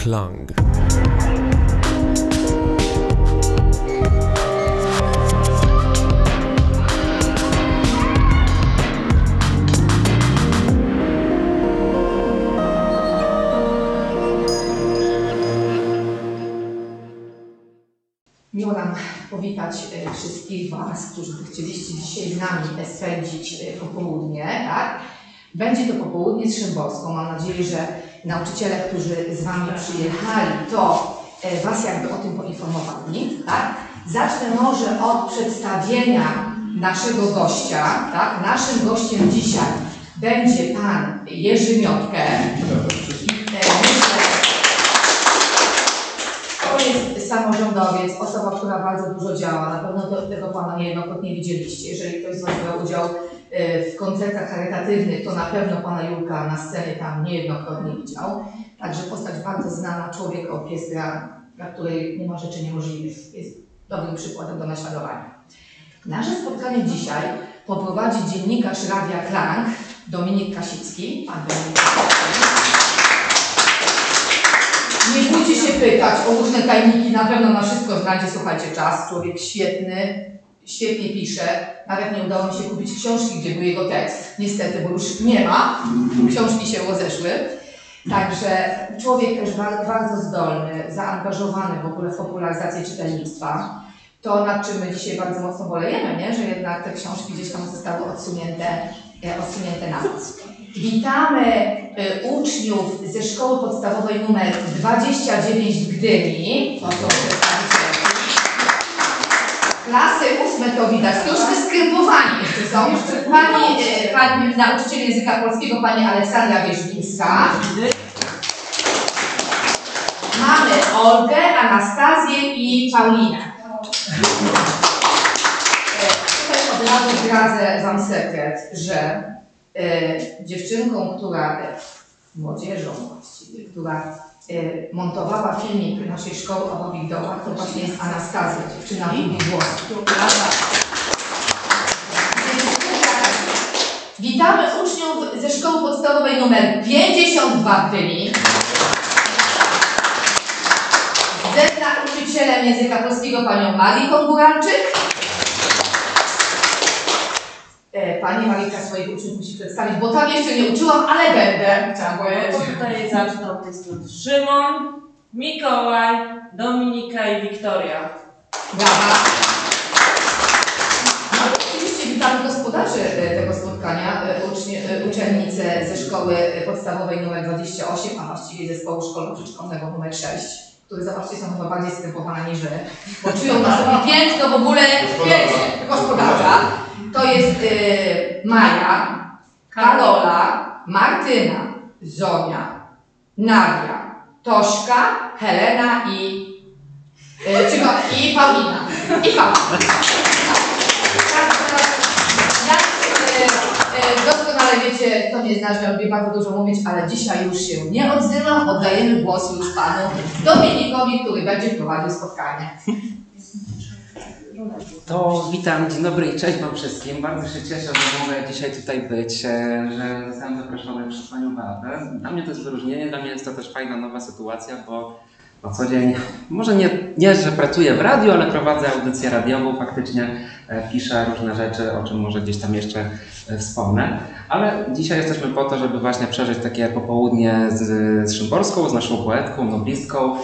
Klang. Miło nam powitać e, wszystkich Was, którzy chcieliście dzisiaj z nami spędzić e, popołudnie, tak? Będzie to popołudnie z Szymborską. Mam nadzieję, że nauczyciele, którzy z Wami przyjechali, to e, Was jakby o tym poinformowali, tak? Zacznę może od przedstawienia naszego gościa, tak? Naszym gościem dzisiaj będzie Pan Jerzy Miotkę. E, to jest samorządowiec, osoba, która bardzo dużo działa. Na pewno tego Pana niejednokrotnie widzieliście. Jeżeli ktoś z Was brał udział w koncertach charytatywnych, to na pewno Pana Julka na scenie tam niejednokrotnie widział. Także postać bardzo znana, człowiek orkiestra, dla której nie ma rzeczy niemożliwych. Jest dobrym przykładem do naśladowania. Nasze spotkanie dzisiaj poprowadzi dziennikarz Radia Klang, Dominik Kasicki. Pan Dominik. Nie bójcie się pytać o różne tajniki, na pewno na wszystko znajdzie, słuchajcie, czas. Człowiek świetny, świetnie pisze. Nawet nie udało mi się kupić książki, gdzie był jego tekst. Niestety, bo już nie ma. Książki się rozeszły. Także człowiek też bardzo, zdolny, zaangażowany w ogóle w popularyzację czytelnictwa. To, nad czym my dzisiaj bardzo mocno bolejemy, nie? że jednak te książki gdzieś tam zostały odsunięte, e, odsunięte na nas. Witamy y, uczniów ze szkoły podstawowej numer 29 w Gdyni. Klasy to widać, to już wyskrępowani jeszcze są. Pani, y, pani nauczyciel języka polskiego, pani Aleksandra Wierzbińska. Mamy Olgę, Anastazję i Paulinę. E, Tutaj od razu zdradzę Wam sekret, że e, dziewczynką, która, e, młodzieżą właściwie, która e, montowała filmik naszej szkoły o Babich Dołach, to właśnie jest Anastazja, dziewczyna w. Witamy uczniów ze szkoły podstawowej numer 52 w Gdyni. Ze nauczycielem języka polskiego panią Marię Konguranczyk. E, Pani Marika swoich uczniów musi przedstawić, bo tam jeszcze nie uczyłam, ale będę. Chciałam To powiedzieć. tutaj zacznę od tej strony. Szymon, Mikołaj, Dominika i Wiktoria. Brawa. No i oczywiście witamy gospodarzy e, tego spotkania, e, ucznie, uczennice ze szkoły podstawowej nr 28, a właściwie zespołu szkolno-przedszkolnego nr 6, które zobaczcie są chyba bardziej skrępowane niż wy, bo czują na sobie piękno w ogóle wiecie, gospodarza. To jest e, Maja, Karola, Martyna, Zonia, Nadia, Tośka, Helena i, e, czego, i Paulina. I Paulina. Jak e, e, doskonale wiecie, to nie znaczy, że lubię bardzo dużo mówić, ale dzisiaj już się nie odzywam. Oddajemy głos już panu Dominikowi, który będzie prowadził spotkanie. To witam, dzień dobry i cześć Wam wszystkim. Bardzo się cieszę, że mogę dzisiaj tutaj być, e, że zostałem zaproszony przez Panią Beatę. Dla mnie to jest wyróżnienie, dla mnie jest to też fajna nowa sytuacja, bo na co dzień, może nie, nie że pracuję w radiu, ale prowadzę audycję radiową, faktycznie e, piszę różne rzeczy, o czym może gdzieś tam jeszcze e, wspomnę. Ale dzisiaj jesteśmy po to, żeby właśnie przeżyć takie popołudnie z, z Szymborską, z naszą poetką, noblistką,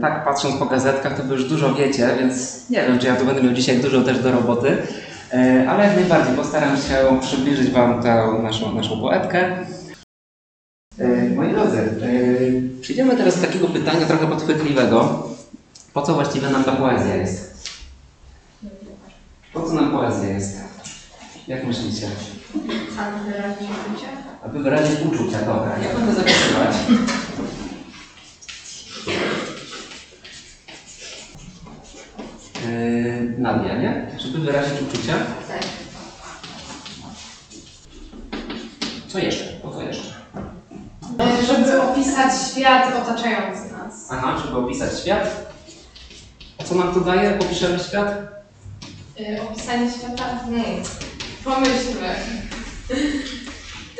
Tak, patrząc po gazetkach, to wy już dużo wiecie, więc nie wiem, czy ja tu będę miał dzisiaj dużo też do roboty, E, ale jak najbardziej postaram się przybliżyć Wam tę naszą, naszą poetkę. E, Moi drodzy, e, przejdziemy teraz do takiego pytania trochę podchwytliwego. Po co właściwie nam ta poezja jest? Po co nam poezja jest? Jak myślicie? Aby wyrazić uczucia, dobra. Ja będę zapisywać. Nie? Żeby wyrazić uczucia. Co jeszcze? Po co jeszcze? Żeby opisać świat otaczający nas. Aha, żeby opisać świat. A co nam to daje? Opiszemy świat? Y, Opisanie świata? Hmm. Pomyślmy.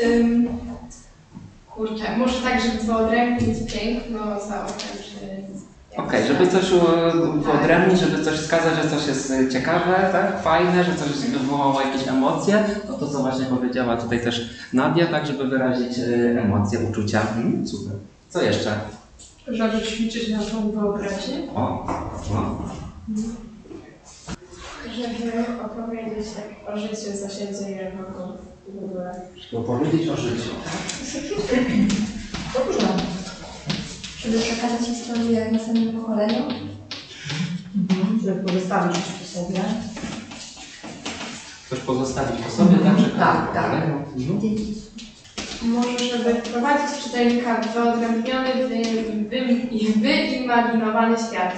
Ym, Kurczę, może tak, żeby wyodrębnić piękno za oczem, Okej, żeby coś e, wyodrębnić, żeby coś wskazać, że coś jest e, ciekawe, tak, fajne, że coś wywołało jakieś emocje, no to co właśnie powiedziała tutaj też Nadia, tak, żeby wyrazić e, emocje, uczucia. Mhm, super. Co jeszcze? Żeby ćwiczyć naszą wyobraźnię. O, no. Żeby opowiedzieć tak o życiu, co się dzieje wokół w ogóle. Żeby powiedzieć o życiu. Dobrze. Żeby przekazać historię następnemu pokoleniu. Mhm. Żeby pozostawić coś przy sobie. Coś pozostawić po sobie, tak? Tak, tak. pokoleniu. Mhm. Może, żeby wprowadzić czytelnika w wyodrębniony, wy, wy, wyimaginowany świat.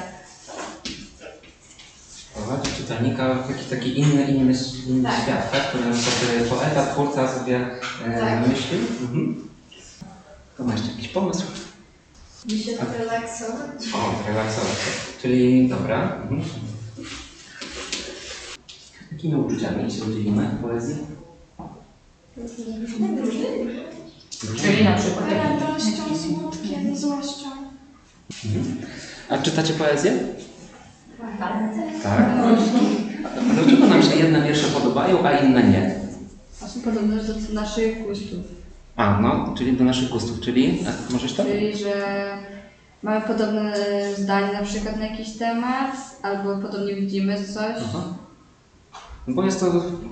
Prowadzi czytelnika w jakiś taki inny, inny, inny Tak. świat, tak? Który sobie poeta, twórca sobie e, Tak. myśli. Mhm. To masz jakiś pomysł? By się relaksować. O, relaksować. Czyli dobra. Mhm. Jakimi uczuciami się udzielimy w poezji? Czyli na przykład Radością, smutkiem, złością. Mhm. A czytacie poezję? Tak. Tak. A dlaczego nam się jedne wiersze podobają, a inne nie? Właśnie podobne do naszych gustów. A, no, czyli do naszych gustów, czyli a, możesz to? Czyli, że mamy podobne zdanie na przykład na jakiś temat, albo podobnie widzimy coś. Aha. No Bo jest to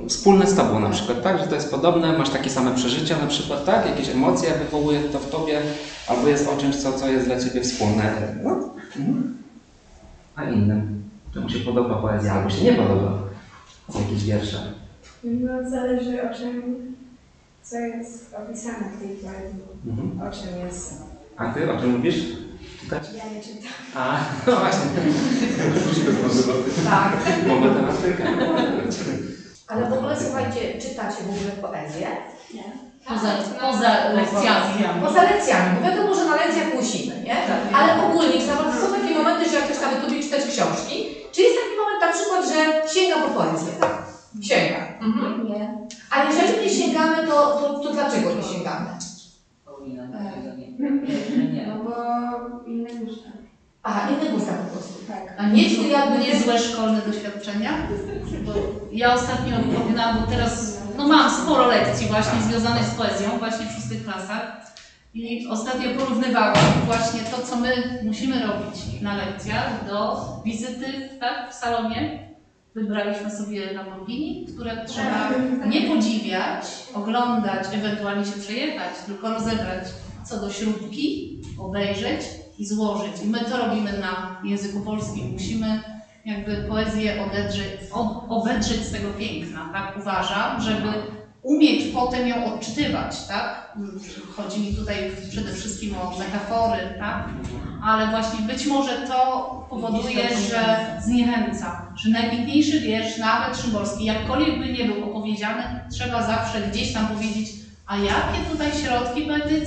wspólne z tobą na przykład, tak? Że to jest podobne, masz takie same przeżycia na przykład, tak? Jakieś emocje wywołuje to w tobie, albo jest o czymś, co, co jest dla ciebie wspólne. No. Mhm. A innym? Czemu się podoba poezja, albo się nie podoba? Jakieś wiersze. No, zależy o czym, co jest opisane w tej poezji. Mhm. O czym jest. A ty o czym lubisz czytać? Ja nie czytam. A, no właśnie. Tak. Bo matematyka. Ale w ogóle słuchajcie, czytacie w ogóle poezję? Poza, poza lekcjami. Poza lekcjami, bo wiadomo, że na lekcjach musimy, nie? Ale ogólnie, czy naprawdę są takie momenty, że jak ktoś nawet lubi czytać książki, czy jest taki moment na przykład, że sięga po poezję? Sięga. Mhm. Nie. A jeżeli nie sięgamy, to, to, to dlaczego nie sięgamy? No bo inne gusta. Aha, inne gusta po prostu. Tak. A nie czy jakby nie niezłe szkolne doświadczenia. Bo ja ostatnio porównałam, bo teraz no mam sporo lekcji właśnie związanych z poezją, właśnie w szóstych klasach. I ostatnio porównywałam właśnie to, co my musimy robić na lekcjach do wizyty tak, w salonie. Wybraliśmy sobie Lamborghini, które trzeba nie podziwiać, oglądać, ewentualnie się przejechać, tylko rozebrać co do śrubki, obejrzeć i złożyć. I my to robimy na języku polskim. Musimy jakby poezję odedrzeć, ob, obedrzeć z tego piękna, tak uważam, żeby umieć potem ją odczytywać, tak? Chodzi mi tutaj przede wszystkim o metafory, tak? Ale właśnie być może to powoduje, że zniechęca, że najpiękniejszy wiersz, nawet szymborski, jakkolwiek by nie był opowiedziany, trzeba zawsze gdzieś tam powiedzieć, a jakie tutaj środki mówi?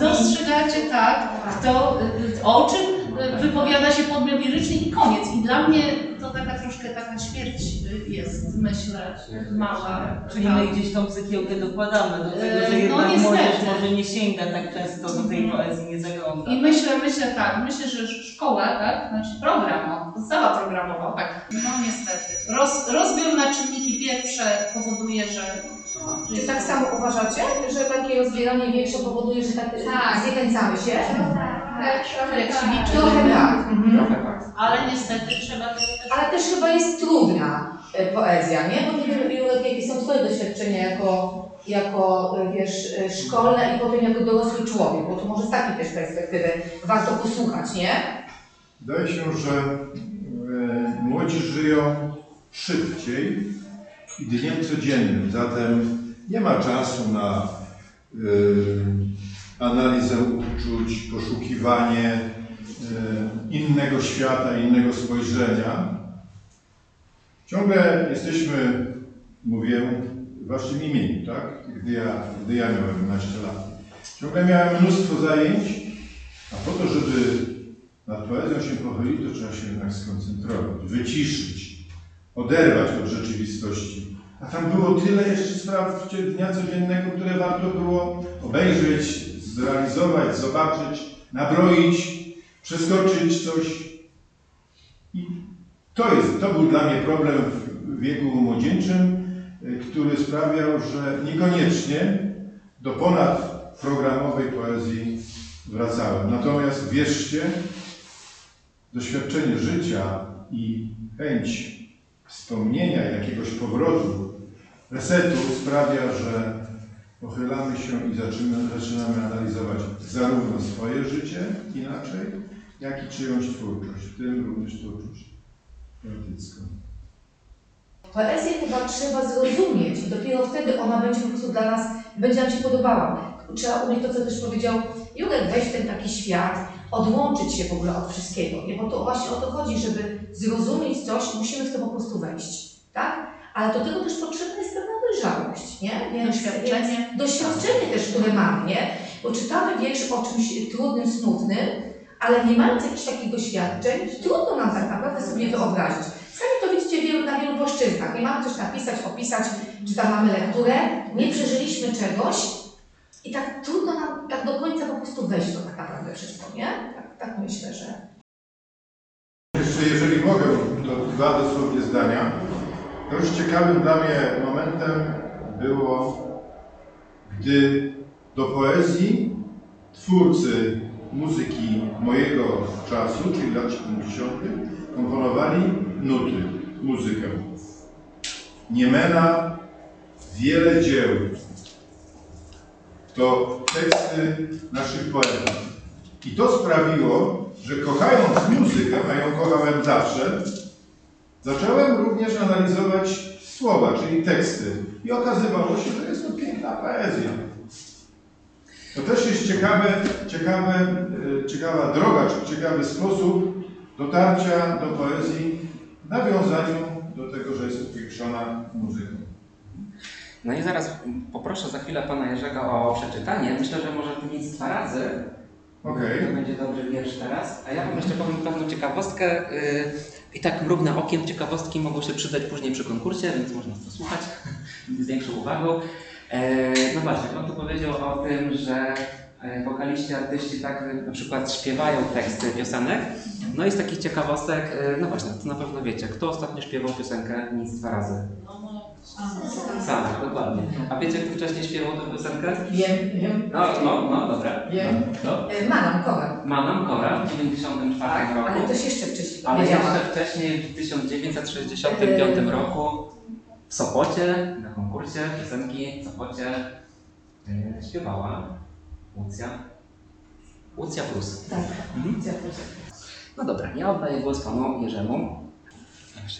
dostrzegacie, tak, kto, y, o czym y, wypowiada się podmiot liryczny i koniec. I dla mnie to taka troszkę taka śmierć y, jest, myślę, mała. Czyli tak. my gdzieś tą cegiełkę dokładamy do tego, że no jednak niestety. młodzież może nie sięga tak często do tej Mhm. poezji, nie zagląda. I myślę, myślę tak, myślę, że szkoła, tak, znaczy program, o, podstawa programowa, tak, no niestety. Roz, rozbiór na czynniki pierwsze powoduje, że... Czy tak samo uważacie, że takie rozbieranie wiersza powoduje, że tak, Tak. zniechęcamy się? Tak, trochę tak. liczy, Trochę tak. Mhm. Trochę tak. ale niestety trzeba też... Ale też chyba jest trudna e, poezja, nie? Bo nie wiem, Julek, jakie są Twoje doświadczenia jako, jako e, wiesz, e, szkolne i potem jako dorosły człowiek, bo to może z takiej też perspektywy warto posłuchać, nie? Wydaje się, że e, młodzi żyją szybciej i dniem codziennym, zatem nie ma czasu na e, analizę uczuć, poszukiwanie e, innego świata, innego spojrzenia. Ciągle jesteśmy, mówię, waszym imieniu, tak? Gdy ja, gdy ja miałem 12 lat. Ciągle miałem mnóstwo zajęć, a po to, żeby nad poezją się pochylić, to trzeba się jednak skoncentrować, wyciszyć, oderwać od rzeczywistości. A tam było tyle jeszcze spraw dnia codziennego, które warto było obejrzeć, zrealizować, zobaczyć, nabroić, przeskoczyć coś. I to, jest, to był dla mnie problem w wieku młodzieńczym, y, który sprawiał, że niekoniecznie do ponadprogramowej poezji wracałem. Natomiast wierzcie, doświadczenie życia i chęć wspomnienia jakiegoś powrotu, resetu sprawia, że pochylamy się i zaczynamy, zaczynamy analizować zarówno swoje życie inaczej, jak i czyjąś twórczość, w tym również twórczość poetycką. Poezję chyba trzeba zrozumieć i dopiero wtedy ona będzie po prostu dla nas, będzie nam się podobała. Trzeba umieć to, co też powiedział Jurek, wejść w ten taki świat, odłączyć się w ogóle od wszystkiego. Nie? Bo to właśnie o to chodzi, żeby zrozumieć coś, musimy w to po prostu wejść. Tak? Ale do tego też pewna dojrzałość, nie? Więc, Doświadczenie. Więc doświadczenie też, które mamy, nie? Bo czytamy wiersz o czymś trudnym, smutnym, ale nie mając jakichś takich doświadczeń, trudno nam tak naprawdę sobie wyobrazić. Sami to widzicie wielu, na wielu płaszczyznach. Nie mamy coś napisać, opisać, czy tam mamy lekturę, nie przeżyliśmy czegoś i tak trudno nam tak do końca po prostu wejść w to tak naprawdę wszystko, nie? Tak, tak myślę, że... Jeszcze jeżeli mogę, to dwa dosłownie zdania. Dość ciekawym dla mnie momentem było, gdy do poezji twórcy muzyki mojego czasu, czyli lat 70., komponowali nuty, muzykę. Niemena, wiele dzieł. To teksty naszych poetów. I to sprawiło, że kochając muzykę, a ją kochałem zawsze, zacząłem również analizować słowa, czyli teksty. I okazywało się, że jest to piękna poezja. To też jest ciekawe, ciekawe, e, ciekawa droga, czy ciekawy sposób dotarcia do poezji w nawiązaniu do tego, że jest upiększona muzyką. No i zaraz poproszę za chwilę pana Jerzego o przeczytanie. Myślę, że może nic dwa razy. Okej. To będzie dobry wiersz teraz. A ja wam jeszcze powiem pewną ciekawostkę. I tak mrugnę okiem, ciekawostki mogą się przydać później przy konkursie, więc można to słuchać z większą uwagą. E, no właśnie, on tu powiedział o tym, że e, wokaliści, artyści tak e, na przykład śpiewają teksty piosenek. No i z takich ciekawostek, no właśnie, to na pewno wiecie, kto ostatnio śpiewał piosenkę Nic dwa razy? Sam, dokładnie. A wiecie, kto wcześniej śpiewał tę piosenkę? Wiem, wiem. No, no, no, dobra. Wiem. No. Madam Kora. Manam Kora w 94 Tak, roku. ale ktoś jeszcze wcześniej Ale jeszcze wcześniej, w 1965 Yy. roku w Sopocie, na konkursie piosenki w Sopocie yy, śpiewała Łucja. Łucja Prus. Tak, Mhm. No dobra, ja oddaję głos panu Jerzemu.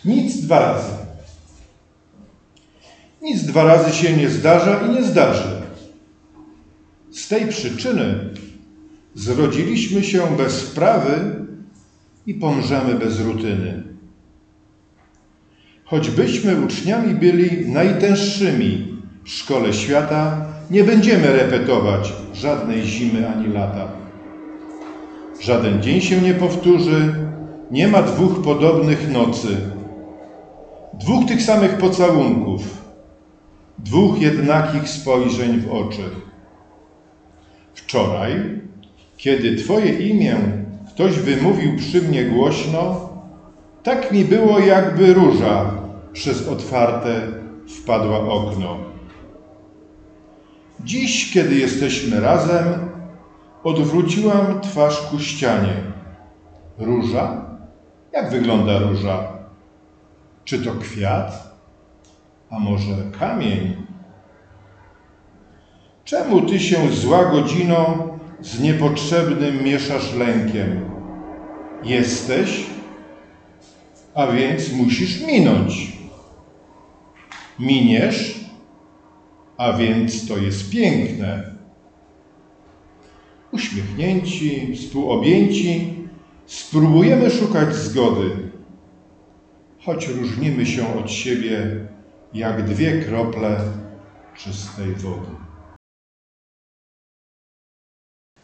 Nic dwa razy. Nic dwa razy się nie zdarza i nie zdarzy. Z tej przyczyny zrodziliśmy się bez wprawy i pomrzemy bez rutyny. Choćbyśmy uczniami byli najtęższymi w szkole świata, nie będziemy repetować żadnej zimy ani lata. Żaden dzień się nie powtórzy, nie ma dwóch podobnych nocy, dwóch tych samych pocałunków, dwóch jednakich spojrzeń w oczy. Wczoraj, kiedy Twoje imię ktoś wymówił przy mnie głośno, tak mi było, jakby róża przez otwarte wpadła okno. Dziś, kiedy jesteśmy razem, odwróciłam twarz ku ścianie. Róża? Jak wygląda róża? Czy to kwiat? A może kamień? Czemu ty się zła godzino z niepotrzebnym mieszasz lękiem? Jesteś, a więc musisz minąć. Miniesz, a więc to jest piękne. Uśmiechnięci, współobjęci, spróbujemy szukać zgody, choć różnimy się od siebie jak dwie krople czystej wody.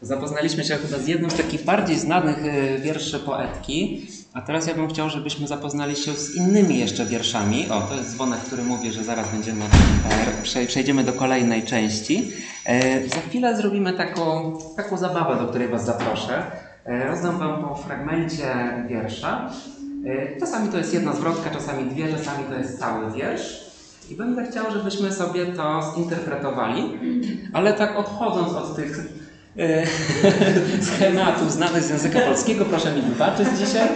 Zapoznaliśmy się chyba z jednym z takich bardziej znanych e, wierszy poetki, A teraz ja bym chciał, żebyśmy zapoznali się z innymi jeszcze wierszami. O, to jest dzwonek, który mówi, że zaraz będziemy e, prze- przejdziemy do kolejnej części. E, za chwilę zrobimy taką, taką zabawę, do której Was zaproszę. E, rozdam Wam po fragmencie wiersza. Czasami to jest jedna zwrotka, czasami dwie, czasami to jest cały wiersz. I będę chciał, żebyśmy sobie to zinterpretowali, ale tak odchodząc od tych schematów znanych z języka polskiego, proszę mi wybaczyć dzisiaj.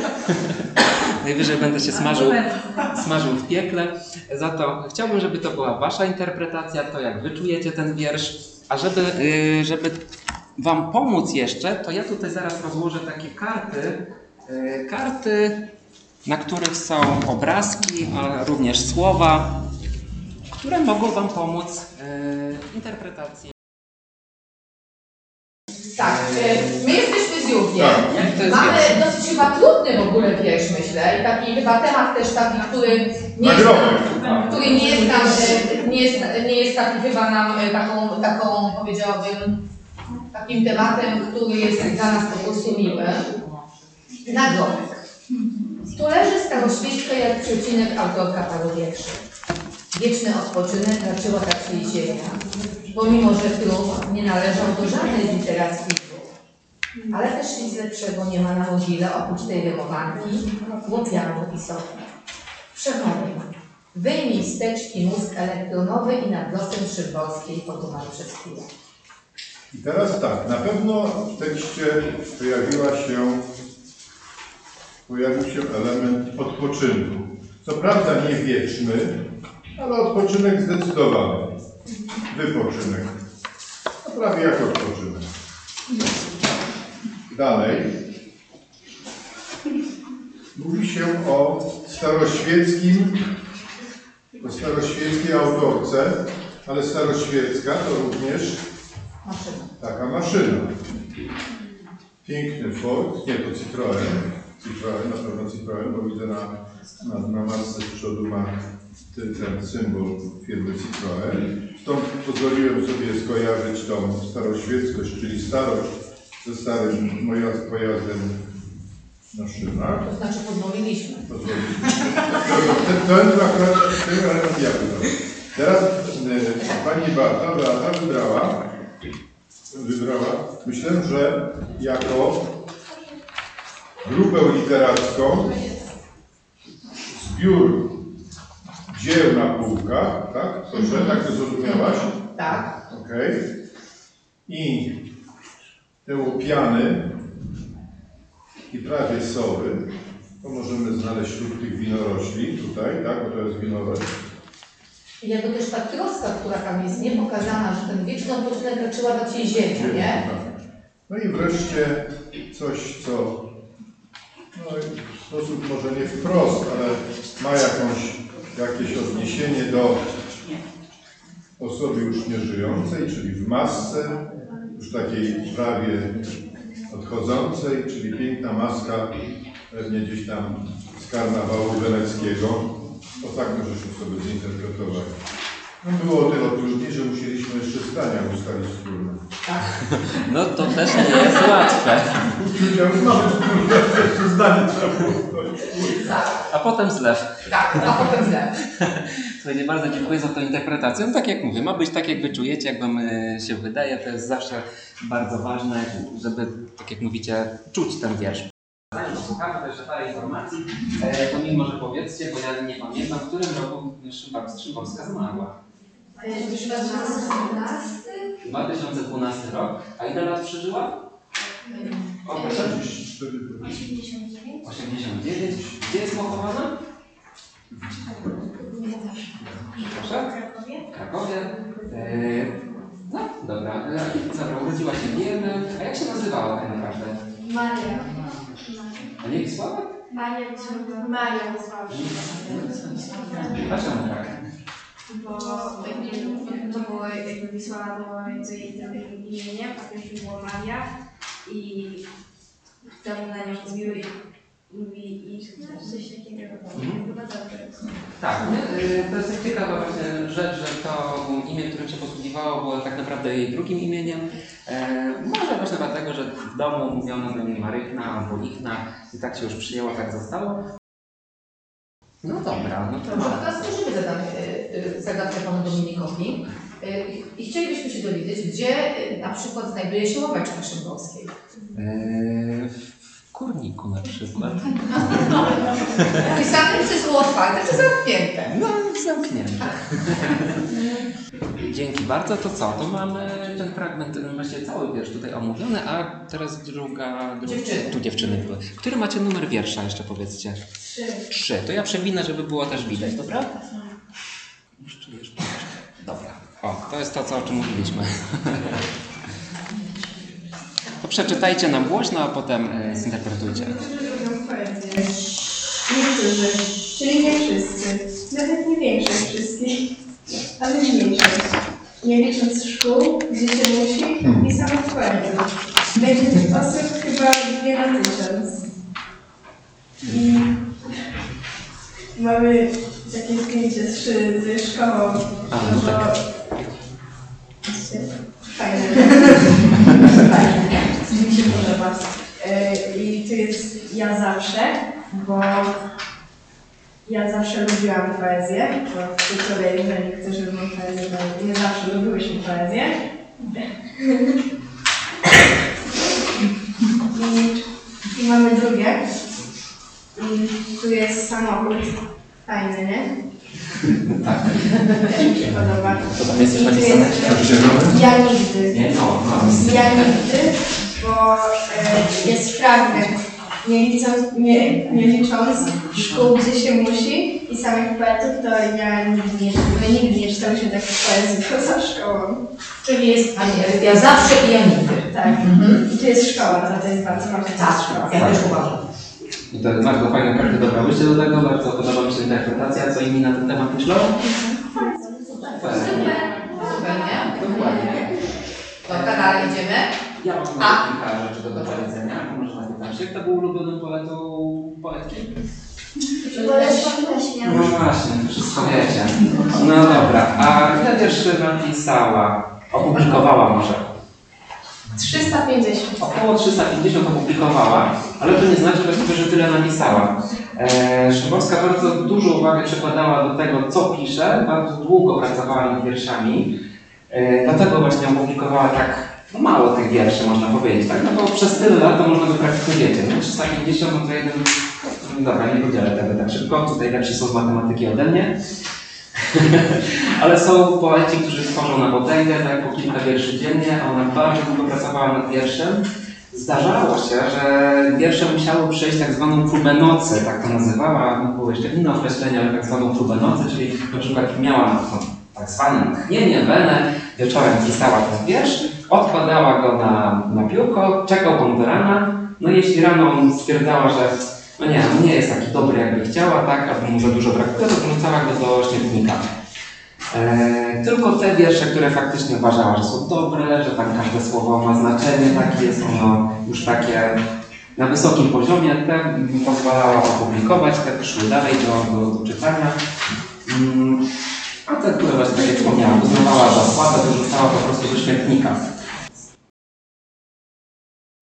Najwyżej będę się smażył, smażył w piekle. Za to chciałbym, żeby to była Wasza interpretacja, to jak Wy czujecie ten wiersz. A żeby, y, żeby Wam pomóc jeszcze, to ja tutaj zaraz rozłożę takie karty. y, Karty, na których są obrazki, a również słowa, które mogą Wam pomóc w interpretacji. Tak, e, my jesteśmy z Jurkiem. Tak. Mamy dosyć chyba trudny w ogóle wiersz, myślę. I taki chyba temat też taki, który nie jest który nie jest nam, e, nie jest, nie jest taki chyba nam e, taką, taką powiedziałabym, takim tematem, który jest dla nas po prostu miły. Nagrobek. Tu leży staroświecka jak przecinek autorka paru wierszy. Wieczny odpoczynek raczyła tak jej ziemia, pomimo że trud nie należał do żadnej z literackich dróg. Ale też nic lepszego nie ma na mogile oprócz tej rymowanki, łopianu i soku. Przechodzę. Wyjmij z teczki mózg elektronowy i nad losem Szymborskiej podumaj przez chwilę. I teraz tak, na pewno w tekście pojawiła się, pojawił się element odpoczynku. Co prawda nie wieczny, ale odpoczynek zdecydowany. Wypoczynek. No prawie jak odpoczynek. Dalej. Mówi się o staroświeckim, o staroświeckiej autorce, ale staroświecka to również Maszyna. Taka maszyna. Piękny Ford, nie to Citroen. Citroen, na pewno Citroen, bo widzę na, na, na masce z przodu ma ten, symbol firmy Citroen. Stąd pozwoliłem sobie skojarzyć tą staroświeckość, czyli starość ze starym pojazdem na szynach. To znaczy pozwoliliśmy. Pozwoliliśmy. Ten, ten akurat ten element ja wybrałem. Teraz y, pani Barta, Beata wybrała, wybrała, myślę, że jako grupę literacką zbiór dzieł na półkach, tak? Proszę, tak to zrozumiałaś? Tak. Okej. I te łopiany i prawie sowy, to możemy znaleźć wśród tych winorośli tutaj, tak, bo to jest winorośl. I jakby też ta troska, która tam jest niepokazana, że ten wieczny odpoczynek raczyła dać jej ziemię, nie? Tak. No i wreszcie coś, co no, w sposób może nie wprost, ale ma jakąś, jakieś odniesienie do osoby już nieżyjącej, czyli w masce, już takiej prawie odchodzącej, czyli piękna maska, pewnie gdzieś tam z karnawału weneckiego. O tak możemy sobie zinterpretować. No było o tyle trudniej, że musieliśmy jeszcze zdania ustalić wspólne. No to też nie jest łatwe. Ja już mamy wspólne, jeszcze zdanie trzeba było ustalić. A potem zlew. tak, a potem źle. Słuchajcie, bardzo dziękuję za tę interpretację. No tak jak mówię, ma być tak jak wy czujecie, jak wam e, się wydaje. To jest zawsze bardzo ważne, żeby, tak jak mówicie, czuć ten wiersz. Zanim posłuchamy jeszcze parę informacji, e, to mi może powiedzcie, bo ja nie pamiętam, w którym roku Szymborska, zmarła. 2012 rok. A ile lat przeżyła? O, proszę. 89. 89. Gdzie jest pochowana? Proszę? W Krakowie. E, no, dobra. Dobra, urodziła się w Wiernem. A jak się nazywała tak naprawdę? Maria. A nie Wisława? Maria Wisława. Maria Wisława. Dlaczego tak? Bo to było jakby Wisława była między jej imieniem, a pierwszym było Maria i temu na nią i mówi i Coś takiego. Mhm. Chyba dobre. Tak, nie? Y, to jest ciekawa właśnie rzecz, że to imię, którym się posługiwało, było tak naprawdę jej drugim imieniem. E, może właśnie dlatego, że w domu mówiono do niej Marychna albo Ichna i tak się już przyjęło, tak zostało. No dobra, no to Dobrze, a teraz też my zadamy y, zagadkę panu Dominikowi. Y, I chcielibyśmy się dowiedzieć, gdzie na przykład znajduje się ławeczka Szymborskiej. Kurniku na przykład. Czy było otwarte, czy zamknięte? No, zamknięte. Dzięki bardzo. To co? To mamy ten fragment, właśnie cały wiersz tutaj omówiony, a teraz druga... dru- Dziewczyny. Tu dziewczyny były. Który macie numer wiersza jeszcze powiedzcie? Trzy. Trzy. To ja przewinę, żeby było też widać, dobra? Jeszcze, jeszcze, jeszcze. Dobra. O, to jest to, co, o czym mówiliśmy. To przeczytajcie nam głośno, a potem e, zinterpretujcie. Niektórzy, czyli nie wszyscy, nawet nie większość wszystkich, ale mniejszość. Nie licząc szkół, gdzie się musi i poezji. Będzie tych osób chyba dwie na tysiąc. I mamy takie zdjęcie z, ze szkołą, A, no no bo... tak. Fajne. Fajne. Mi się podoba. I tu jest ja zawsze, bo ja zawsze lubiłam poezję, bo z kolei, że niektórzy lubią poezję, bo nie zawsze lubiłyśmy poezję. I, I mamy drugie. I tu jest samochód. Fajny, nie? Tak. Też mi się podoba. To tam jest napisane? jest ja nigdy. Nie, no, no. Ja nigdy, bo e, jest fragment. Nie licząc, nie, nie licząc szkół, gdzie się musi i samych poetów, to ja nigdy nie, my nigdy nie czytałyśmy takich poezji poza szkołą. Czyli jest a nie, ja zawsze i ja nigdy. Tak. I tu jest szkoła, to, to jest bardzo ważne. jest szkoła. Ja też uważam. I to jest bardzo fajne, każdy dobrałyście do tego, bardzo podoba mi się interpretacja, co inni na ten temat myślą. Super. Super, nie? Dokładnie. Dobra, dalej idziemy. Ja mam A. kilka rzeczy do powiedzenia. Może zapytam się, kto był ulubionym poetą poetki? No właśnie, wszystko wiecie. No dobra, a ile wierszy napisała? Opublikowała może? 350. Około 350 opublikowała, ale to nie znaczy właściwie, że tyle napisała. E, Szymborska bardzo dużo uwagi przykładała do tego, co pisze, bardzo długo pracowała nad wierszami, e, dlatego właśnie opublikowała tak no, mało tych wierszy, można powiedzieć, tak? No bo przez tyle lat to można by praktycznie wiecie, no 350 no to jeden, no dobra, nie podzielę tego tak szybko, tutaj lepsi są z matematyki ode mnie. Ale są poeci, którzy tworzą na potęgę, tak po kilka wierszy dziennie, a ona bardzo długo pracowała nad wierszem. Zdarzało się, że wiersze musiały przejść tak zwaną próbę nocy, tak to nazywała, no były jeszcze inne określenia, ale tak zwaną próbę nocy, czyli na przykład miała no, tak zwane natchnienie, wenę, wieczorem pisała ten wiersz, odkładała go na, na piórko, czekał on do rana, no jeśli rano stwierdzała, że no nie, no nie jest taki dobry jakby chciała, tak, albo mu za dużo brakuje, to wrzucała go do śmietnika. E, tylko te wiersze, które faktycznie uważała, że są dobre, że tam każde słowo ma znaczenie, takie jest ono już takie na wysokim poziomie, te pozwalała opublikować, te szły dalej do, do, do czytania. Mm, a te, które właśnie tak jak wspomniałam, uznawała za słabe, wyrzucała po prostu do śmietnika.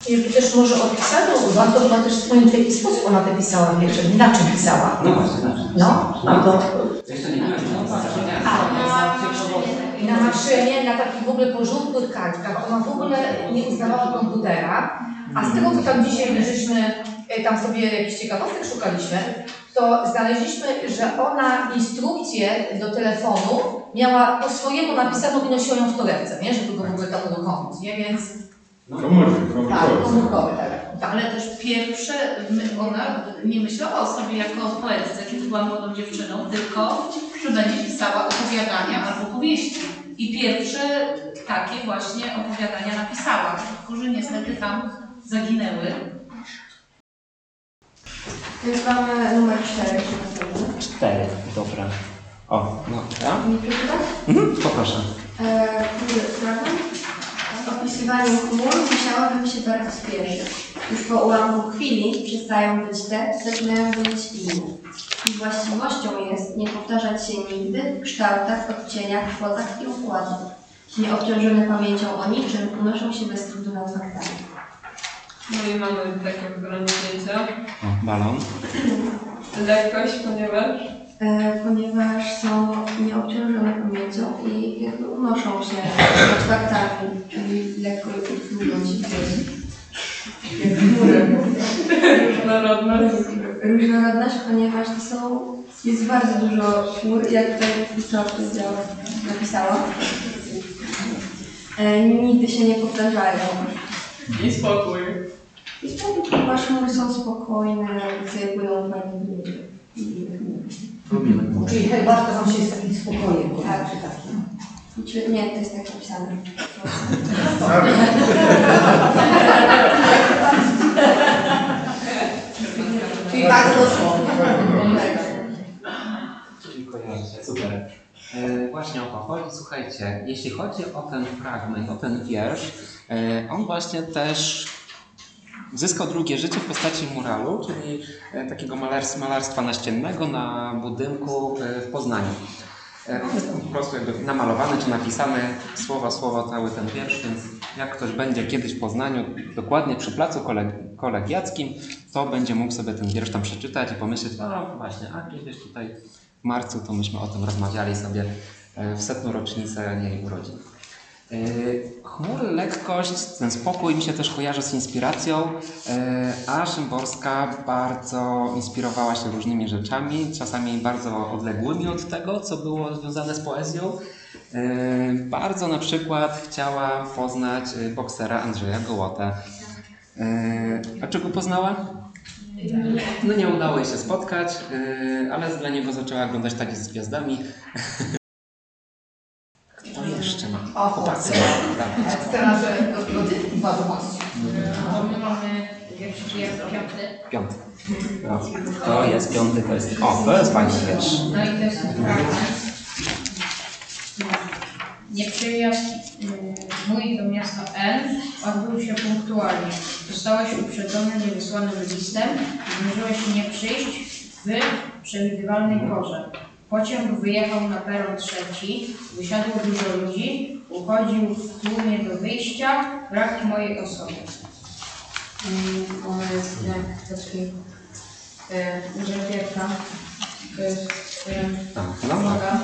I też może opisano, warto chyba też wspomnieć w jaki sposób ona te pisała wiersze, na czym pisała. No właśnie, dobrze. No, no to Jeszcze nie I na maszynie, na takich w ogóle porządnych kartkach, ona w ogóle nie uznawała komputera, a z tego co tam dzisiaj żeśmy e, tam sobie jakichś ciekawostek szukaliśmy, to znaleźliśmy, że ona instrukcję do telefonu miała po swojemu napisaną i nosiła ją w torebce, nie? Żeby go w ogóle tam uruchomić, nie? Więc Komórki, tak, komórkowe. komórkowy telefon. Tak. Ale też pierwsze, my- ona nie myślała o sobie jako o poetce, kiedy była młodą dziewczyną, tylko że będzie pisała opowiadania albo powieści. I pierwsze takie właśnie opowiadania napisała, tylko że niestety tam zaginęły. Więc mamy numer 4 przygotowany. Cztery, dobra. O, no, ja? Nie przeczytać? Mhm, poproszę. E, fragment. Opisywaniem chmur musiałabym się bardzo spieszyć. Już po ułamku chwili przestają być te, zaczynają być inne. Ich właściwością jest nie powtarzać się nigdy w kształtach, odcieniach, kwotach i układach. Nieobciążone pamięcią o niczym unoszą się bez trudu nad faktami. No i mamy takie wybrane zdjęcia. O, balon. Lekkość, ponieważ ponieważ są nieobciążone pamięcią i jakby unoszą się nad faktami, czyli lekko utłumią się jak chmury. różnorodność. Różnorodność, ponieważ to są, jest bardzo dużo chmur, jak tutaj powiedział, napisała. E, nigdy się nie powtarzają. I spokój. I spokój, ponieważ chmury są spokojne, sobie płyną w niebie. Lubimy. Czyli herbatka wam się z takim spokojem Tak. kojarzy takim. Czy- Nie, to jest tak napisane. Czyli. Czyli kojarzycie, super. E, właśnie o to chodzi. Słuchajcie, jeśli chodzi o ten fragment, o ten wiersz, e, on właśnie też zyskał drugie życie w postaci muralu, czyli e, takiego malarstwa, naściennego na budynku e, w Poznaniu. E, On jest tam po prostu jakby namalowany czy napisany słowa słowo cały ten wiersz, więc jak ktoś będzie kiedyś w Poznaniu, dokładnie przy placu koleg- kolegiackim, to będzie mógł sobie ten wiersz tam przeczytać i pomyśleć, o właśnie, a kiedyś tutaj w marcu to myśmy o tym rozmawiali sobie w setną rocznicę jej urodzin. E, Chmury, lekkość, ten spokój mi się też kojarzy z inspiracją, e, a Szymborska bardzo inspirowała się różnymi rzeczami, czasami bardzo odległymi od tego, co było związane z poezją. E, Bardzo na przykład chciała poznać boksera Andrzeja Gołotę. E, A czego poznała? No nie udało jej się spotkać, ale dla niego zaczęła oglądać takie z gwiazdami. O, Chłopacy. Dawaj. Scena, że gody wiadomości. To my mamy jest piąty. Piąty. No, to jest piąty, to jest... O, to jest fajny wiersz. No i to jest fragment. Nieprzyjazd y, mój do miasta N odbył się punktualnie. Zostałeś uprzedzony niewysłanym listem. Zdążyłeś nie przyjść w przewidywalnej porze. Pociąg wyjechał na peron trzeci, wysiadło dużo ludzi, uchodził w tłumie do wyjścia, brak mojej osoby. Mm, Ona jest jak taki e, żelbierka. To jest e, Tak, no tak. uwaga,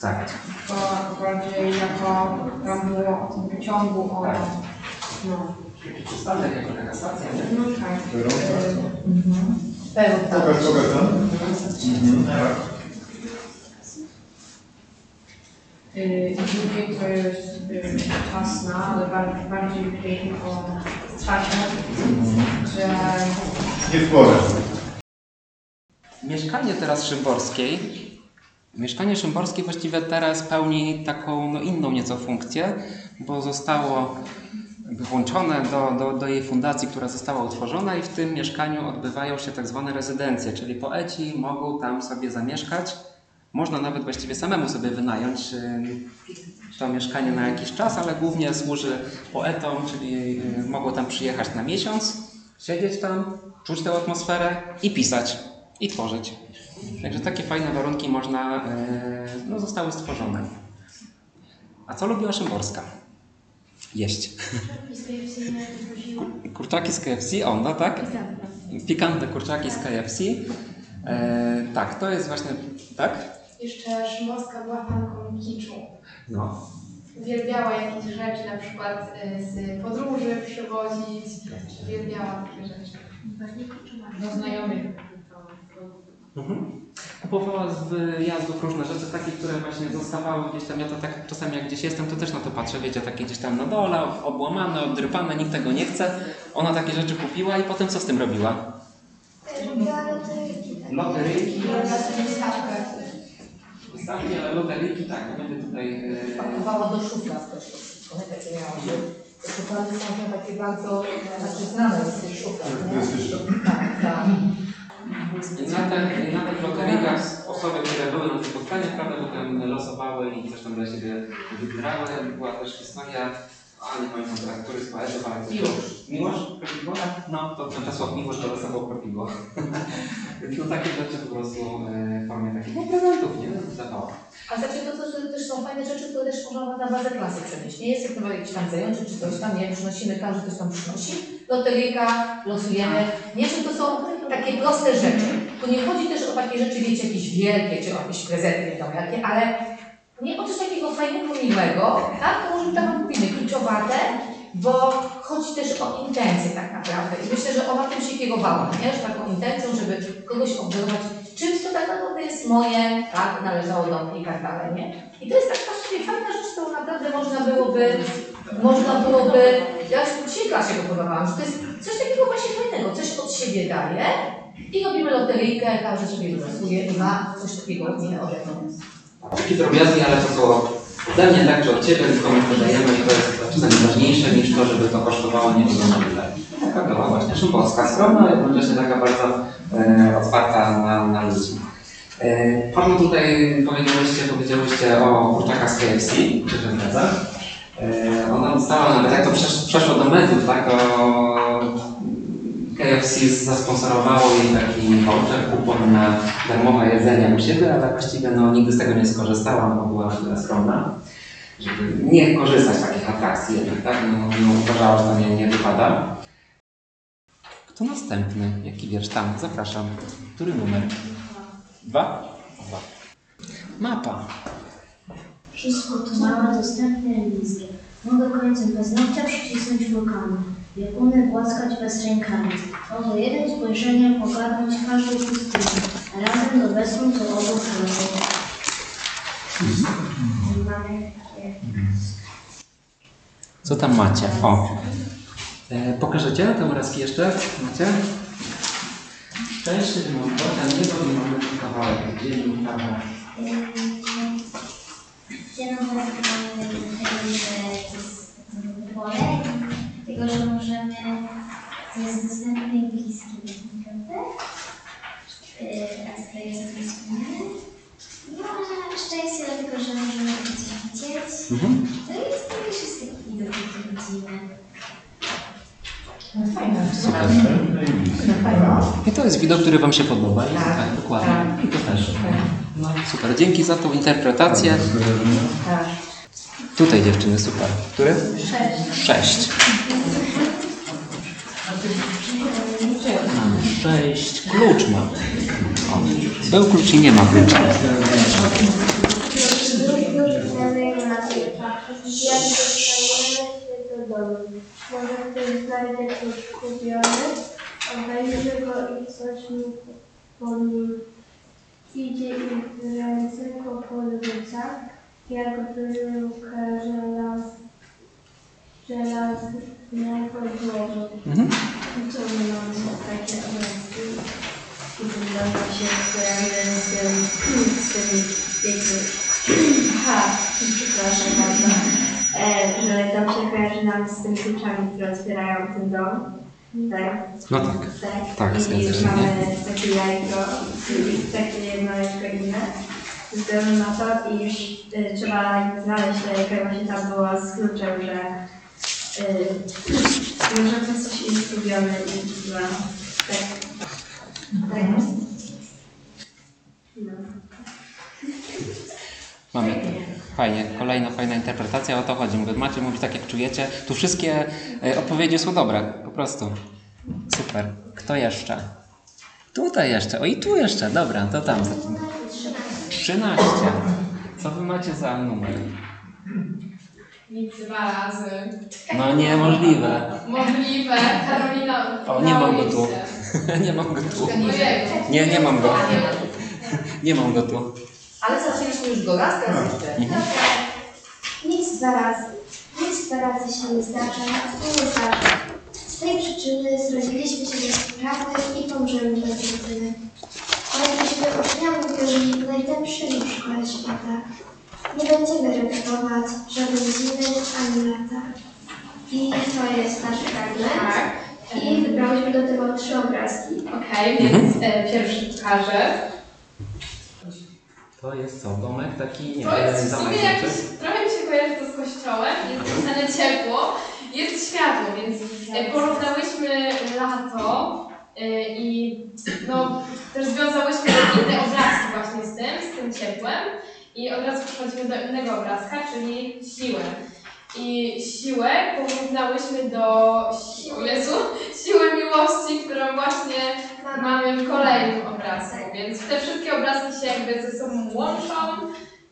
Tak. tylko bardziej jako tam było o tym pociągu, o Tak. no, Przystanek jako taka stacja, nie? no tak. Pełen Pokaż, pokaż tam. Mhm, tak. Y, Drugie to jest y, czasna, ale bardziej, bardziej pięknie o czasie, że Nie w porę. Mieszkanie teraz Szymborskiej, mieszkanie Szymborskiej właściwie teraz pełni taką no, inną nieco funkcję, bo zostało włączone do, do, do jej fundacji, która została utworzona i w tym mieszkaniu odbywają się tak zwane rezydencje, czyli poeci mogą tam sobie zamieszkać. Można nawet właściwie samemu sobie wynająć to mieszkanie na jakiś czas, ale głównie służy poetom, czyli mogą tam przyjechać na miesiąc, siedzieć tam, czuć tę atmosferę i pisać, i tworzyć. Także takie fajne warunki można, no, zostały stworzone. A co lubiła Szymborska? Jeść. Kurczaki z KFC, o no tak? Pikantne kurczaki z KFC. E, tak, to jest właśnie, tak? Jeszcze Szymborska była fanką kiczu. No. Uwielbiała jakieś rzeczy, na przykład y, z podróży przywozić. Uwielbiała takie rzeczy. Do znajomych. Mhm. Kupowała z wyjazdów różne rzeczy, takie, które właśnie zostawały gdzieś tam. Ja to tak czasami jak gdzieś jestem, to też na to patrzę, wiecie, takie gdzieś tam na dole, obłamane, obdrypane, nikt tego nie chce. Ona takie rzeczy kupiła i potem co z tym robiła? Loteryjki. Stawki, ale loteryjki tak, to będzie tutaj... e, Pakowała do szuflad też to wszystko, nie takie miała, że te szuflady są takie bardzo, znaczy znane z tych szuflad, To nie? jest. Tak, tak. Na, te, na tych loteryjkach osoby, które były na tym spotkaniu, prawda, potem losowały i coś tam dla siebie wygrały. Była też historia A, nie pamiętam teraz, który z poetów, ale... to- Miłosz. Miłosz? Kropiwo? No, to Czesław Miłosz dolesował Kropiwo. Więc no takie rzeczy po prostu e, w formie takich no, prezentów, nie? Zdawało. A znaczy to, to, to też są fajne rzeczy, które też można na bazę klasy przenieść. Nie jest jak jakiś tam zajączek czy coś tam, nie przynosimy, każdy coś tam przynosi. Loteryjka, losujemy. Nie, że to są takie proste rzeczy. Tu nie chodzi też o takie rzeczy, wiecie, jakieś wielkie, czy o jakieś prezenty, wiadomo jakie, ale nie o coś takiego fajnego, miłego, tak? To może tak jak mówimy, kluczowate, bo chodzi też o intencje tak naprawdę. I myślę, że ona tym się kierowała, nie? Że taką intencją, żeby kogoś obdarować czymś, co tak naprawdę jest moje, tak, należało do mnie i tak dalej, nie? I to jest taka sobie fajna rzecz, którą naprawdę można byłoby, można byłoby, ja w dzisiaj klasie go podobałam, że to jest coś takiego właśnie fajnego, coś od siebie daje i robimy loteryjkę, każdy sobie wylosuje i ma coś takiego nie ode mną. Takie drobiazgi, ale to co ode mnie, tak, czy od Ciebie, tylko my wydajemy i to jest czasami ważniejsze niż to, żeby to kosztowało nikogo na tyle. Taka była właśnie Szymborska, skromna, a jednocześnie taka bardzo e, otwarta na, na ludzi. E, Panu tutaj powiedziałyście, o kurczakach z KFC, czy zgadza? E, ona dostała nawet, jak to przesz, przeszło do mediów, tak, KFC zasponsorowało jej taki voucher, kupon na darmowe jedzenie u siebie, ale właściwie no, nigdy z tego nie skorzystałam, bo była na tyle skromna, żeby nie korzystać z takich atrakcji jednak, tak? No, no, uważała, że to nie, nie wypada. Kto następny? Jaki wiersz tam? Zapraszam. Który numer? Dwa? Dwa. Mapa. Wszystko to małe, dostępne bliskie. Mogę końcem paznokcia przycisnąć rukami, bieguny głaskać bez rękami. Mogę jednym spojrzeniem pogarnąć każdą pustynię, a razem do to obu chwilą. Mamy takie Co tam macie? O. E, pokażecie te obrazki jeszcze? Macie? Szczęście, wymowa, tam niebo i mamy tu kawałek, gdzie nie. Gdzie mamy tego, że jest pole, tego, że możemy, to jest dostępne i bliskie, prawda? Yy, A co to jest wspomniane? No, szczęście dlatego, że możemy coś widzieć. Mhm. To jest to też jest taki do takiej godziny. No, fajne. Super. I to jest widok, który Wam się podoba. Tak. tak dokładnie. I to też. No, super. Dzięki za tą interpretację. Tak. Tutaj dziewczyny, super. Który? Sześć. Sześć. Mamy sześć. Klucz ma. O, był klucz i nie ma klucza. Znajdziemy na tej Jak dostajemy się do domu. Może ktoś znajdzie coś kupiony, obejrzy go i coś mu po nim idzie i w ręce go jak bryłkę żelaz, żelaznego złożu. Mhm. Mamy takie obrazki? I wygląda się z tym, z tymi, jakby Aha, przepraszam bardzo. E, że to się kojarzy nam z tymi kluczami, które otwierają ten dom. Tak. No tak. Tak. Tak, I mamy takie jajko, takie jedno jajko inne. Względu na to, iż y, trzeba znaleźć i właśnie tam było z kluczem, że y, może to coś jest zrobione i chyba tak. Tak. No. Mamy. Fajnie, kolejna fajna interpretacja, o to chodzi. Mówię, macie mówić tak jak czujecie. Tu wszystkie e, odpowiedzi są dobre, po prostu. Super. Kto jeszcze? Tutaj jeszcze, o i tu jeszcze, dobra, to tam. 13. Co wy macie za numer? Nic dwa razy. No niemożliwe. Możliwe. Karolina. O, nie mam go tu. Nie mam go tu. Nie, nie mam go. Nie mam go tu. Ale zaczęliśmy już go raz, teraz jeszcze. Mhm. Nic dwa razy. Nic dwa razy się nie zdarza, to nie zdarza. Z tej przyczyny zrodziliśmy się do sprawy i pomrzemy do rodziny. Mogliśmy uczniami byli najlepszymi w szkole świata. Nie będziemy repetować żadnej zimy ani lata. I to jest nasz fragment. Tak. I wybrałyśmy do tego trzy obrazki. Okej, więc e, pierwszy pokażę. To jest co? Domek taki, nie To jest w sumie jakiś, trochę mi się kojarzy to z kościołem, jest napisane ciepło, jest światło, więc e, porównałyśmy lato i no, też związałyśmy inne obrazki właśnie z tym, z tym ciepłem i od razu przechodzimy do innego obrazka, czyli siłę. I siłę porównałyśmy do si- o Jezu, siły miłości, którą właśnie mamy w kolejnym obrazku. Więc te wszystkie obrazki się jakby ze sobą łączą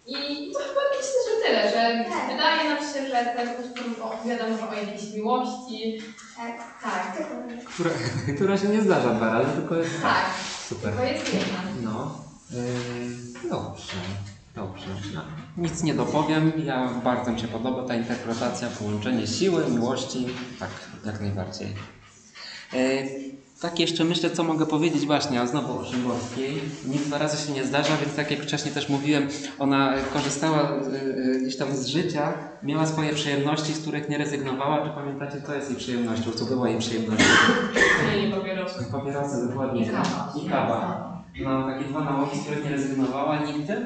i to chyba myślę, że tyle, że Tak. wydaje nam się, że ten utwór opowiada może o jakiejś miłości. Tak. Tak, Która, która się nie zdarza dwa razy, tylko jest tak, super. to jest jedna. No, yy, dobrze, dobrze. No, nic nie dopowiem, ja bardzo mi się podoba ta interpretacja, połączenie siły, miłości, tak, jak najbardziej. Yy, tak jeszcze myślę, co mogę powiedzieć właśnie, a znowu o Szymborskiej. Nic dwa razy się nie zdarza, więc tak jak wcześniej też mówiłem, ona korzystała yy, gdzieś tam z życia, miała swoje przyjemności, z których nie rezygnowała. Czy pamiętacie, co jest jej przyjemnością, co była jej przyjemnością? Nie, papierosy. Papierosy, dokładnie. I kawa. I kawa. No, takie dwa nauki, z których nie rezygnowała nigdy.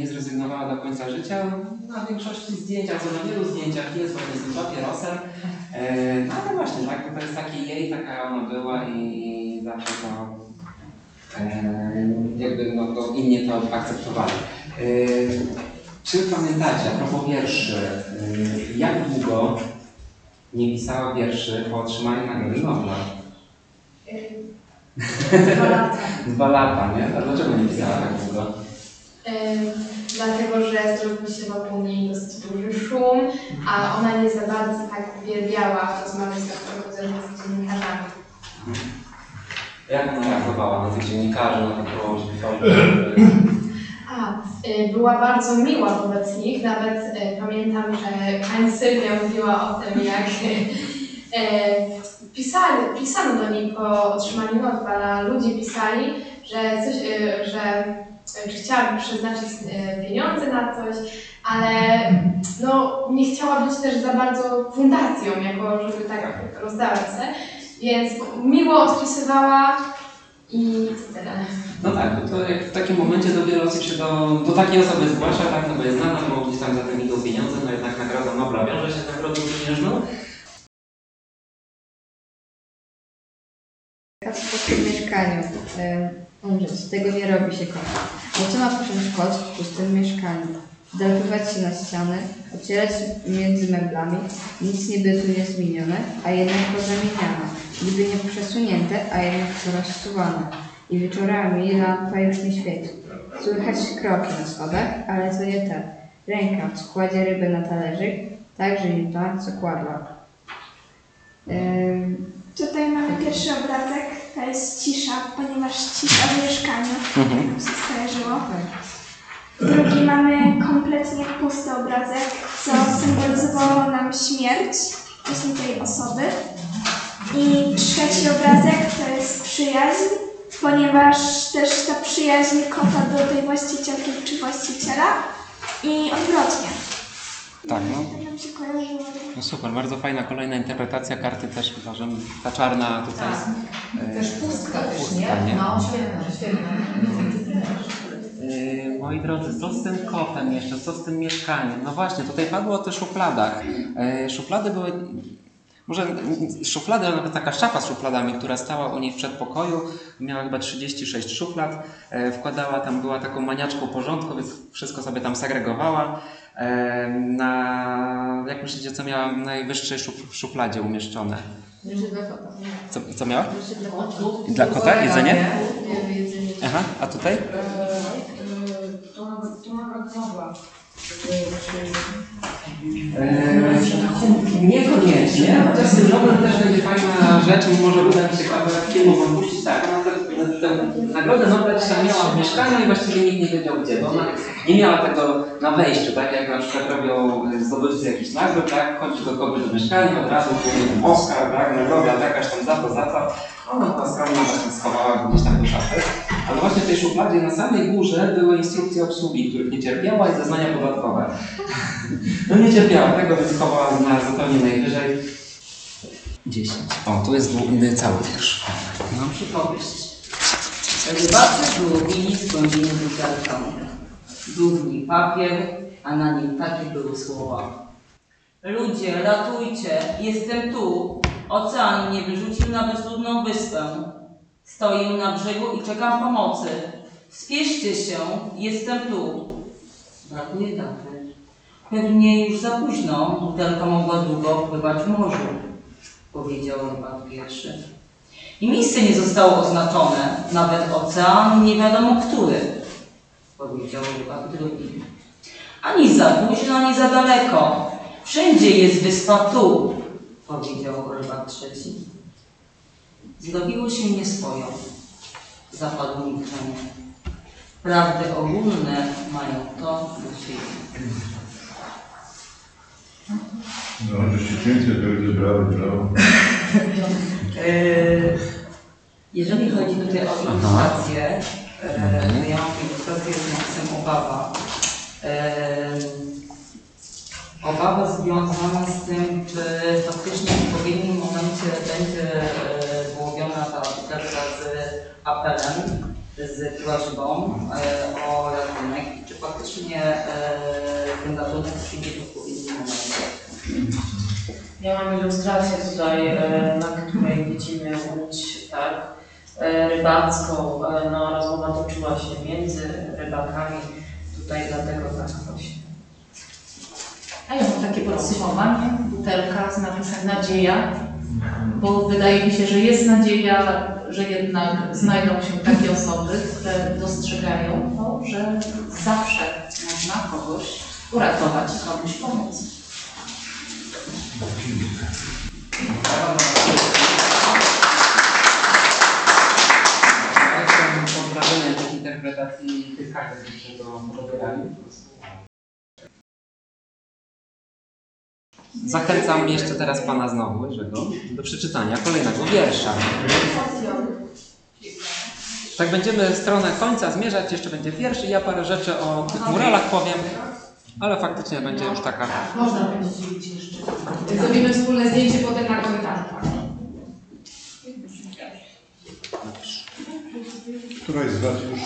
Nie zrezygnowała do końca życia. Na większości zdjęciach, co na wielu zdjęciach jest właśnie z tym papierosem. E, No ale właśnie, tak, to jest taki jej, taka ona była i zawsze to e, jakby no, to inni to akceptowali. E, Czy pamiętacie, a propos wierszy, jak długo nie pisała wierszy po otrzymaniu Nagrody Nobla? Dwa lata. Dwa lata, nie? A dlaczego nie pisała tak długo? Dlatego, że zrobił się wokół niej dosyć duży szum, a ona nie za bardzo tak uwielbiała rozmawiać na prowadzeniu z dziennikarzami. Jak ona reagowała na tych dziennikarzy, na to próbować A, y, była bardzo miła wobec nich, nawet y, pamiętam, że pani Sylwia mówiła o tym, jak y, pisali, pisano do niej po otrzymaniu Nobla, ludzie pisali, że coś, y, że czy chciałaby przeznaczyć y, pieniądze na coś, ale no, nie chciała być też za bardzo fundacją, jako żeby tak rozdawać się, więc miło odpisywała i tyle. No tak, to jak w takim momencie do wielu osób się do, do takiej osoby zgłasza, tak, no bo jest znana, bo gdzieś tam za tym idą pieniądze, no jednak Nagroda Nobla wiąże się z nagrodą pieniężną. w tym mieszkaniu e, umrzeć. Tego nie robi się kot. Bo co ma począć kot w pustym mieszkaniu? Wdrapywać się na ściany, ocierać między meblami, nic niby tu nie zmienione, a jednak pozamieniane. Niby nie przesunięte, a jednak coraz suwane. I wieczorami lampa już nie świeci. Słychać kroki na schodach, ale to nie te. Ręka, co kładzie rybę na talerzyk, także nie ta, co kładła. Ym, Tutaj mamy pierwszy obrazek, to jest cisza, ponieważ cisza w mieszkaniu, tak nam się skojarzyło. Drugi mamy kompletnie pusty obrazek, co symbolizowało nam śmierć właśnie tej osoby. I trzeci obrazek to jest przyjaźń, ponieważ też ta przyjaźń kota do tej właścicielki czy właściciela i odwrotnie. Tak, no. No super, bardzo fajna kolejna interpretacja karty też uważam, ta czarna tutaj. Tak. e, Też pustka też, pustka, nie? nie? No, świetne, świetne. Yy, Moi drodzy, co z tym kotem jeszcze, co z tym mieszkaniem? No właśnie, tutaj padło o tych szufladach. Yy, Szuflady były, może szuflady, ale nawet taka szafa z szufladami, która stała u niej w przedpokoju, miała chyba 36 szuflad, Yy, wkładała tam, była taką maniaczką porządku, więc wszystko sobie tam segregowała. Yy, Na, jak myślicie, co miała w najwyższej szuf, szufladzie umieszczone? Co, co miała? Dla kota. Jedzenie? Nie, jedzenie. Aha, a tutaj? To nawet, to mogła. Eee, niekoniecznie, chociaż tym nowym też będzie fajna rzecz, mimo że uda mi się kawałek puścić. Tak, tę nagrodę Nobla tam miała w mieszkaniu i właściwie nikt nie wiedział gdzie, bo ona nie miała tego na wejściu, tak jak na przykład robią zdobywcy jakichś nagród, tak, chodzi do kogoś do mieszkania, od razu Oskar, tak, nagroda jakaś tam za to, za to. Ona to skromnie właśnie schowała gdzieś tam do szafy. Ale właśnie w tej szufladzie na samej górze były instrukcje obsługi, których nie cierpiała i zeznania podatkowe. No nie cierpiała tego, więc chowała na zupełnie najwyżej. 10. O, tu jest dłu- cały wiersz. No. Przypowieść. Rybacy długi z głębiny butelką. Długi papier, a na nim takie były słowa. Ludzie, ratujcie, jestem tu. Ocean mnie wyrzucił na bezludną wyspę. Stoję na brzegu i czekam pomocy. Spieszcie się, jestem tu. Brakuje daty. Pewnie już za późno, butelka mogła długo pływać w morzu, powiedział rybak pierwszy. I miejsce nie zostało oznaczone, nawet ocean nie wiadomo który, powiedział rybak drugi. Ani za późno, ani za daleko. Wszędzie jest wyspa tu, powiedział rybak trzeci. Zrobiło się nieswojo. Zapadło milczenie. Prawdy ogólne mają to do siebie. No, pięknie to wybrały, brawo. Yy, Jeżeli chodzi tutaj o ilustrację, yy, to ja mam ilustrację z napisem obawa. Obawa związana z tym, czy faktycznie w odpowiednim momencie będzie wyłowiona ta butelka z apelem, z prośbą yy, o ratunek i czy faktycznie yy, ten ratunek przyjdzie w odpowiednim momencie. Ja mam ilustrację tutaj, e, na której widzimy łódź, tak, e, rybacką. E, No, rozmowa toczyła się między rybakami. Tutaj dlatego tak właśnie. A ja mam takie podsumowanie, butelka z napisem nadzieja, bo wydaje mi się, że jest nadzieja, że jednak znajdą się takie osoby, które dostrzegają to, że zawsze można kogoś uratować, komuś pomóc. Ja tej interpretacji tych które. Zachęcam jeszcze teraz Pana znowu, Jerzego, do przeczytania kolejnego wiersza. Tak będziemy stronę końca zmierzać, jeszcze będzie wiersz i ja parę rzeczy o tych muralach powiem, ale faktycznie będzie już taka Można będzie dzielić jeszcze. Zrobimy wspólne zdjęcie potem na korytarzu. Któraś z Was już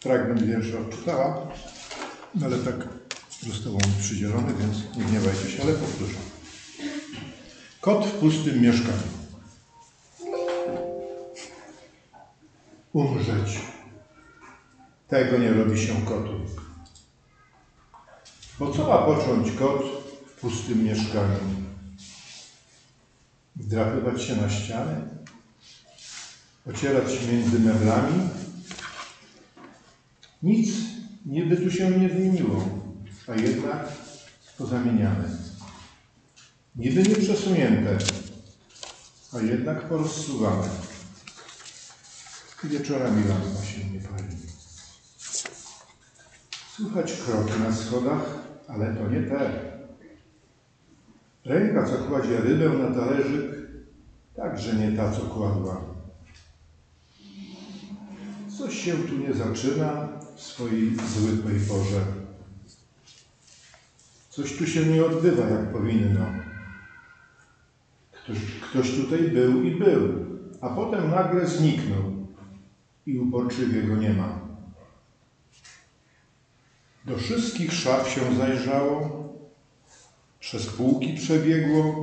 fragment wiersza odczytała, ale tak został mi przydzielony, więc nie gniewajcie się, ale powtórzę. Kot w pustym mieszkaniu. Umrzeć. Tego nie robi się kotu. Bo co ma począć kot w pustym mieszkaniu? Wdrapywać się na ściany? ocierać się między meblami. Nic niby tu się nie zmieniło, a jednak pozamieniane. Niby nie przesunięte, a jednak porozsuwane. Wieczorami lampa się nie pali. Słychać kroki na schodach, ale to nie te. Ręka, co kładzie rybę na talerzyk, także nie ta, co kładła. Coś się tu nie zaczyna w swojej zwykłej porze. Coś tu się nie odbywa jak powinno. Ktoś, ktoś tutaj był i był, a potem nagle zniknął i uporczywie go nie ma. Do wszystkich szaf się zajrzało, przez półki przebiegło,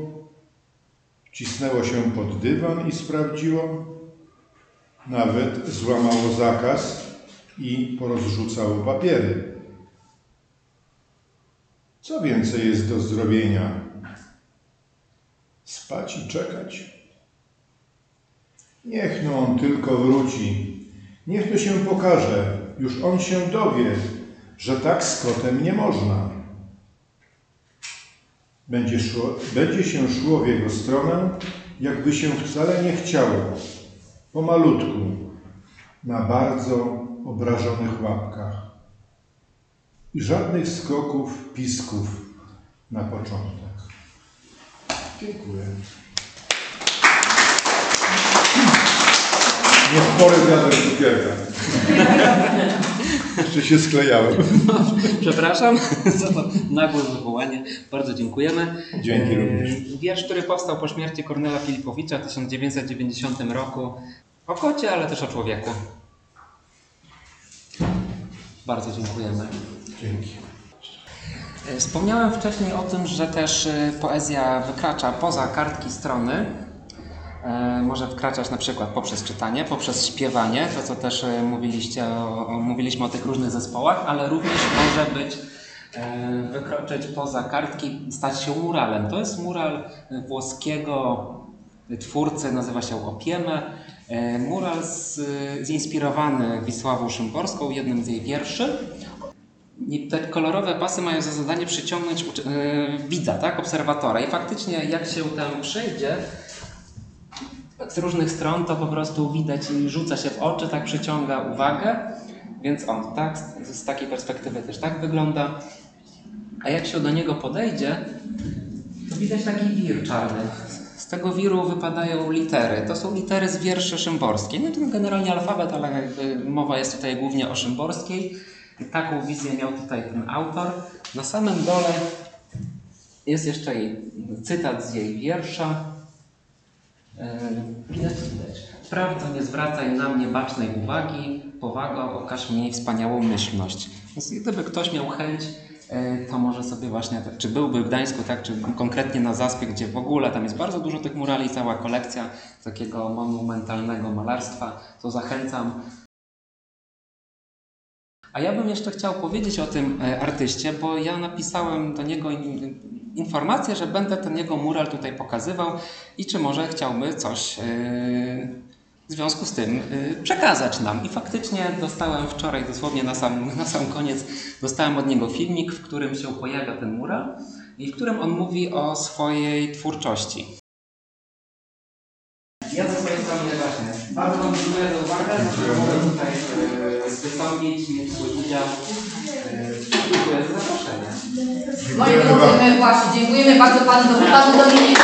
wcisnęło się pod dywan i sprawdziło, nawet złamało zakaz i porozrzucało papiery. Co więcej jest do zrobienia? Spać i czekać? Niech no on tylko wróci. Niech to się pokaże. Już on się dowie, że tak z kotem nie można. Będzie, szło, będzie się szło w jego stronę, jakby się wcale nie chciało pomalutku, na bardzo obrażonych łapkach. I żadnych skoków, pisków na początek. Dziękuję. Nie spory wiatr cukierka. Jeszcze się sklejałem. Przepraszam za to nagłe wywołanie. Bardzo dziękujemy. Dzięki E, również. Wiersz, który powstał po śmierci Kornela Filipowicza w 1990 roku. O kocie, ale też o człowieku. Bardzo dziękujemy. Dzięki. E, Wspomniałem wcześniej o tym, że też e, poezja wykracza poza kartki strony. E, Może wkraczać na przykład poprzez czytanie, poprzez śpiewanie, to co też mówiliście o, mówiliśmy o tych różnych zespołach, ale również może być wykroczyć poza kartki, stać się muralem. To jest mural włoskiego twórcy, nazywa się Opieme. Mural z, zinspirowany Wisławą Szymborską, jednym z jej wierszy. Te kolorowe pasy mają za zadanie przyciągnąć yy, widza, tak, obserwatora. I faktycznie jak się tam przejdzie z różnych stron, to po prostu widać i rzuca się w oczy, tak przyciąga uwagę. Więc on, tak, z, takiej perspektywy też tak wygląda. A jak się do niego podejdzie, to widać taki wir czarny. Z tego wiru wypadają litery. To są litery z wierszy szymborskiej. No to generalnie alfabet, ale mowa jest tutaj głównie o szymborskiej. I taką wizję miał tutaj ten autor. Na samym dole jest jeszcze jej cytat z jej wiersza. Yy, Widać, widać. Prawda, nie zwracaj na mnie bacznej uwagi, powaga, okaż mi wspaniałą myślność. Więc gdyby ktoś miał chęć, yy, to może sobie właśnie, tak- czy byłby w Gdańsku, tak, czy konkretnie na Zaspie, gdzie w ogóle tam jest bardzo dużo tych murali, cała kolekcja takiego monumentalnego malarstwa, to zachęcam. A ja bym jeszcze chciał powiedzieć o tym e, artyście, bo ja napisałem do niego in, informację, że będę ten jego mural tutaj pokazywał i czy może chciałby coś e, w związku z tym e, przekazać nam. I faktycznie dostałem wczoraj, dosłownie na sam, na sam koniec, dostałem od niego filmik, w którym się pojawia ten mural i w którym on mówi o swojej twórczości. Ja ze właśnie bardzo Wam dziękuję za uwagę, mogłem tutaj e, wystąpić, mieć swój udział. E, Dziękuję za zaproszenie. Moi drodzy, my właśnie dziękujemy bardzo panu, panu Dominikowi.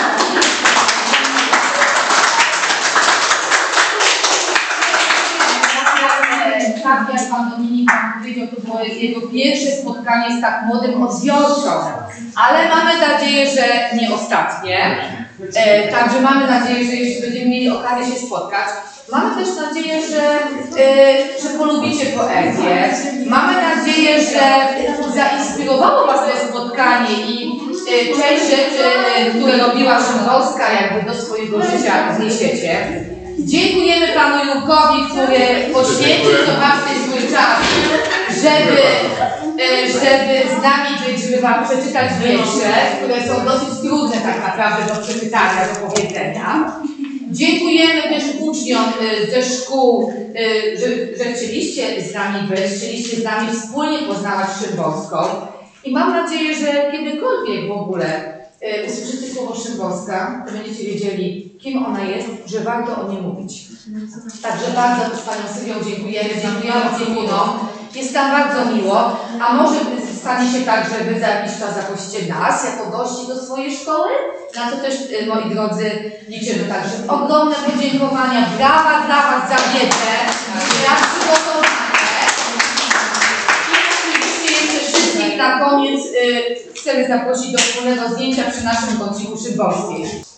Tak jak pan Dominik powiedział, to było jego pierwsze spotkanie z tak młodym odbiorcą. Ale mamy nadzieję, że nie ostatnie. E, także mamy nadzieję, że jeszcze będziemy mieli okazję się spotkać. Mamy też nadzieję, że, e, że polubicie poezję. Mamy nadzieję, że zainspirowało Was to spotkanie i e, część rzeczy, e, które robiła Szymborska, jakby do swojego życia zniesiecie. Dziękujemy Panu Jurkowi, który poświęcił zobaczcie swój czas, żeby, żeby z nami być, żeby Wam przeczytać wiersze, które są dosyć trudne tak naprawdę do przeczytania, do powiedzenia. Dziękujemy też uczniom y, ze szkół, y, że, że chcieliście z nami być, chcieliście z nami wspólnie poznawać Szymborską. I mam nadzieję, że kiedykolwiek w ogóle y, usłyszycie słowo Szymborska, to będziecie wiedzieli, kim ona jest, że warto o niej mówić. Także bardzo z Panią Sylwią dziękujemy, dziękujemy opiekunom. Jest tam bardzo miło, a może stanie się tak, że Wy za jakiś czas zaprosicie nas jako gości do swojej szkoły? Na to też, y, moi drodzy, liczymy. Także ogromne podziękowania, brawa dla Was za wiedzę, za przygotowanie. I oczywiście jeszcze wszystkich na koniec y, chcemy zaprosić do wspólnego zdjęcia przy naszym kąciku Szymborskiej.